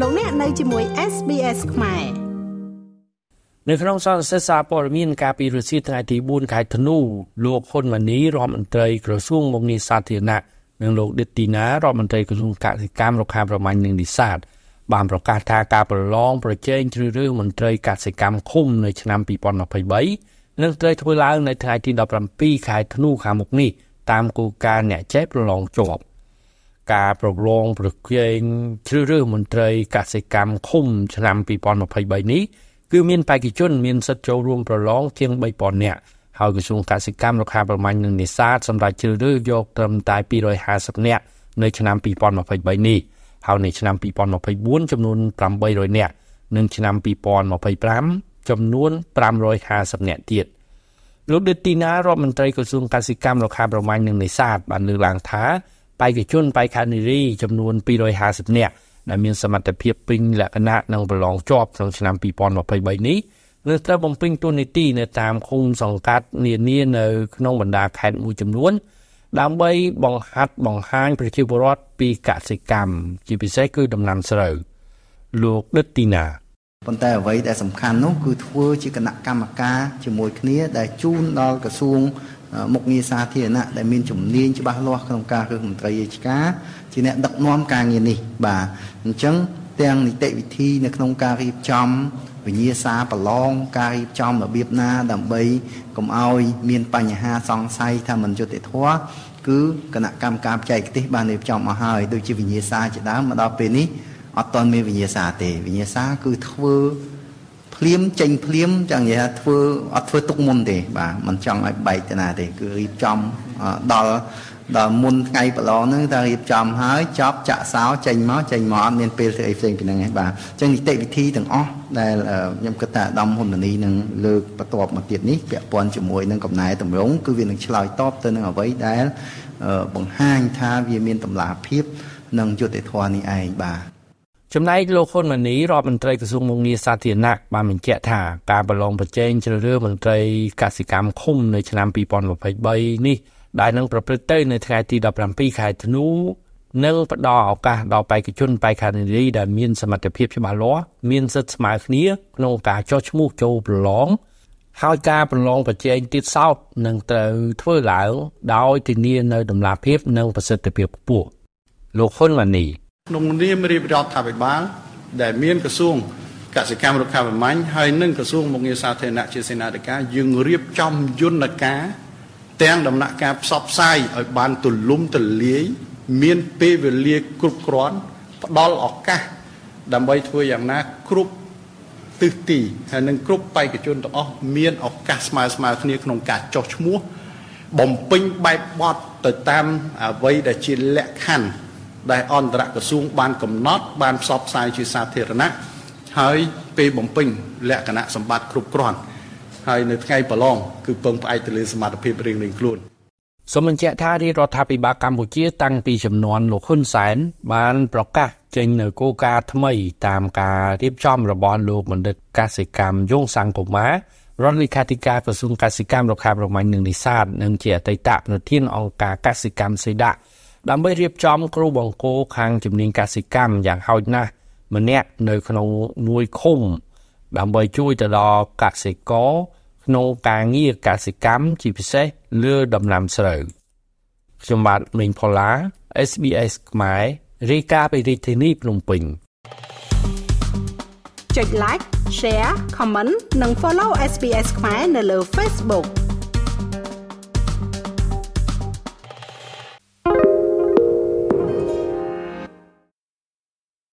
លោកអ្នកនៅជាមួយ SBS ខ្មែរនៅក្នុងសន្និសីទសារព័ត៌មានកាលពីរសៀលថ្ងៃទី4ខែធ្នូលោកហ៊ុនម៉ាណីរដ្ឋមន្ត្រីក្រសួងមុខងារសាធារណៈនិងលោកឌិតទីណារដ្ឋមន្ត្រីក្រសួងកសិកម្មរុក្ខាប្រមាញ់និងនេសាទបានប្រកាសថាការប្រឡងប្រជែងជ្រើសរើសមន្ត្រីកសិកម្មឃុំនៅឆ្នាំ2023នឹងត្រូវធ្វើឡើងនៅថ្ងៃទី17ខែធ្នូខាងមុខនេះតាមគោលការណ៍អ្នកចេះប្រឡងជាប់ ការប្រឡងប្រជែងជ្រើសរើសមន្ត្រីកសិកម្មឃុំឆ្នាំ2023នេះគឺមានបេក្ខជនមានសិទ្ធិចូលរួមប្រឡងជាង3000នាក់ហើយក្រសួងកសិកម្មរុក្ខាប្រមាញ់និងនេសាទសម្រាប់ជ្រើសរើសយកត្រឹមតែ250នាក់នៅឆ្នាំ2023នេះហើយនៅឆ្នាំ2024ចំនួន800នាក់និងឆ្នាំ2025ចំនួន550នាក់ទៀតលោកដេទីណារដ្ឋមន្ត្រីក្រសួងកសិកម្មរុក្ខាប្រមាញ់និងនេសាទបានលើកឡើងថា បេក្ខជនបេក្ខនារីចំនួន250នាក់ដែលមានសមត្ថភាពពេញលក្ខណៈនិងប្រឡងជាប់ក្នុងឆ្នាំ2023នេះនឹងត្រូវបំពេញតួនាទីនៅតាមឃុំសង្កាត់នានានៅក្នុងបណ្ដាខេត្តមួយចំនួន ដើម្បីបង្ហាត់បង្ហាញប្រជាពលរដ្ឋពីកសិកម្មជាពិសេសគឺដំណាំស្រូវលោកដិតទីណាប៉ុន្តែអ្វីដែលសំខាន់នោះគឺធ្វើជាគណៈកម្មការជាមួយគ្នាដែលជូនដល់ក្រសួង មុខងារសាធារណៈដែលមានជំនាញច្បាស់លាស់ក្នុងការរើសមន្ត្រីរាជការជាអ្នកដឹកនាំការងារនេះបាទអញ្ចឹងទាំងនីតិវិធីនៅក្នុងការរៀបចំវិញ្ញាសាប្រឡងការរៀបចំរបៀបណាដើម្បីកុំឲ្យមានបញ្ហាសង្ស័យថាមិនយុត្តិធម៌គឺគណៈកម្មការបច្ចេកទេសបានរៀបចំមកហើយដូចជាវិញ្ញាសាជាដើមមកដល់ពេលនេះអត់ទាន់មានវិញ្ញាសាទេវិញ្ញាសាគឺធ្វើ ភ្លាមចេញភ្លាមចឹងនិយាយថាធ្វើអត់ធ្វើទុកមុនទេបាទមិនចង់ឲ្យបែកទៅណាទេគឺរៀបចំដល់ដល់មុនថ្ងៃប្រឡងហ្នឹងតែរៀបចំហើយចប់ចាក់សោចេញមកចេញមកអត់មានពេលធ្វើអីផ្សេងពីហ្នឹងឯងបាទអញ្ចឹងនីតិវិធីទាំងអស់ដែលខ្ញុំគិតថាអាដាមហ៊ុននីនឹងលើកបន្ទាប់មកទៀតនេះពាក់ព័ន្ធជាមួយនឹងកំណែតម្រង់គឺវានឹងឆ្លើយតបទៅនឹងអ្វីដែលបង្ហាញថាវាមានតម្លាភាពនិងយុត្តិធម៌នេះឯងបាទ ចំណែកលោកហ៊ុនម៉ាណីរដ្ឋមន្ត្រីក្រសួងមុខងារសាធារណៈបានបញ្ជាក់ថាការប្រឡងប្រជែងជ្រើសរើសមន្ត្រីកសិកម្មឃុំនៅឆ្នាំ2023នេះដែលនឹងប្រព្រឹត្តទៅនៅថ្ងៃទី17ខែធ្នូនឹងផ្ដល់ឱកាសដល់បេក្ខជនបេក្ខនារីដែលមានសមត្ថភាពច្បាស់លាស់មានសិទ្ធិស្មើគ្នាក្នុងការចុះឈ្មោះចូលប្រឡងហើយការប្រឡងប្រជែងទៀតសោតនឹងត្រូវធ្វើឡើងដោយធានានៅតម្លាភាពនិងប្រសិទ្ធភាពខ្ពស់លោកហ៊ុនម៉ាណី ក្នុងនាមរៀបរដ្ឋាភិបាល ដែលមានក្រសួងកសិកម្មរុក្ខាប្រមាញ់ហើយនិងក្រសួងមុខងារសាធារណៈជាសេនាធិការយើងរៀបចំយន្តការទាំងដំណាក់កាលផ្សព្វផ្សាយឲ្យបានទូលំទូលាយមានពេលវេលាគ្រប់គ្រាន់ផ្ដល់ឱកាសដើម្បីធ្វើយ៉ាងណាគ្រប់ទិសទីហើយនឹងគ្រប់បេក្ខជនទាំងអស់មានឱកាសស្មើស្មើគ្នាក្នុងការចោះឈ្មោះបំពេញបែបបទទៅតាមអ្វីដែលជាលក្ខខណ្ឌ ដែលអន្តរក្រសួងបានកំណត់បានផ្សព្វផ្សាយជាសាធារណៈហើយពេលបំពេញលក្ខណៈសម្បត្តិគ្រប់គ្រាន់ហើយនៅថ្ងៃប្រឡងគឺពឹងផ្អែកទៅលើសមត្ថភាពរៀងៗខ្លួនសូមបញ្ជាក់ថារាជរដ្ឋាភិបាលកម្ពុជាតាំងពីចំនួនលោកហ៊ុនសែនបានប្រកាសចេញនៅគោលការណ៍ថ្មីតាមការរៀបចំរបស់លោកបណ្ឌិតកសិកម្មយងសង្គមារដ្ឋលេខាធិការក្រសួងកសិកម្មរុក្ខាប្រមាញ់និងនេសាទនិងជាអតីតប្រធានអង្គការកសិកម្មសេដា ដើម្បីរៀបចំគ្រូបង្គោលខាងជំនាញកសិកម្មយ៉ាងហោចណាស់ម្នាក់នៅក្នុងមួយឃុំ ដើម្បីជួយទៅដល់កសិករក្នុងការងារកសិកម្មជាពិសេសលើដំណាំស្រូវខ្ញុំបាទមេងផល្លា SBS ខ្មែររាយការណ៍ពីរាជធានីភ្នំពេញចុច like share comment និង follow SBS ខ្មែរនៅលើ Facebook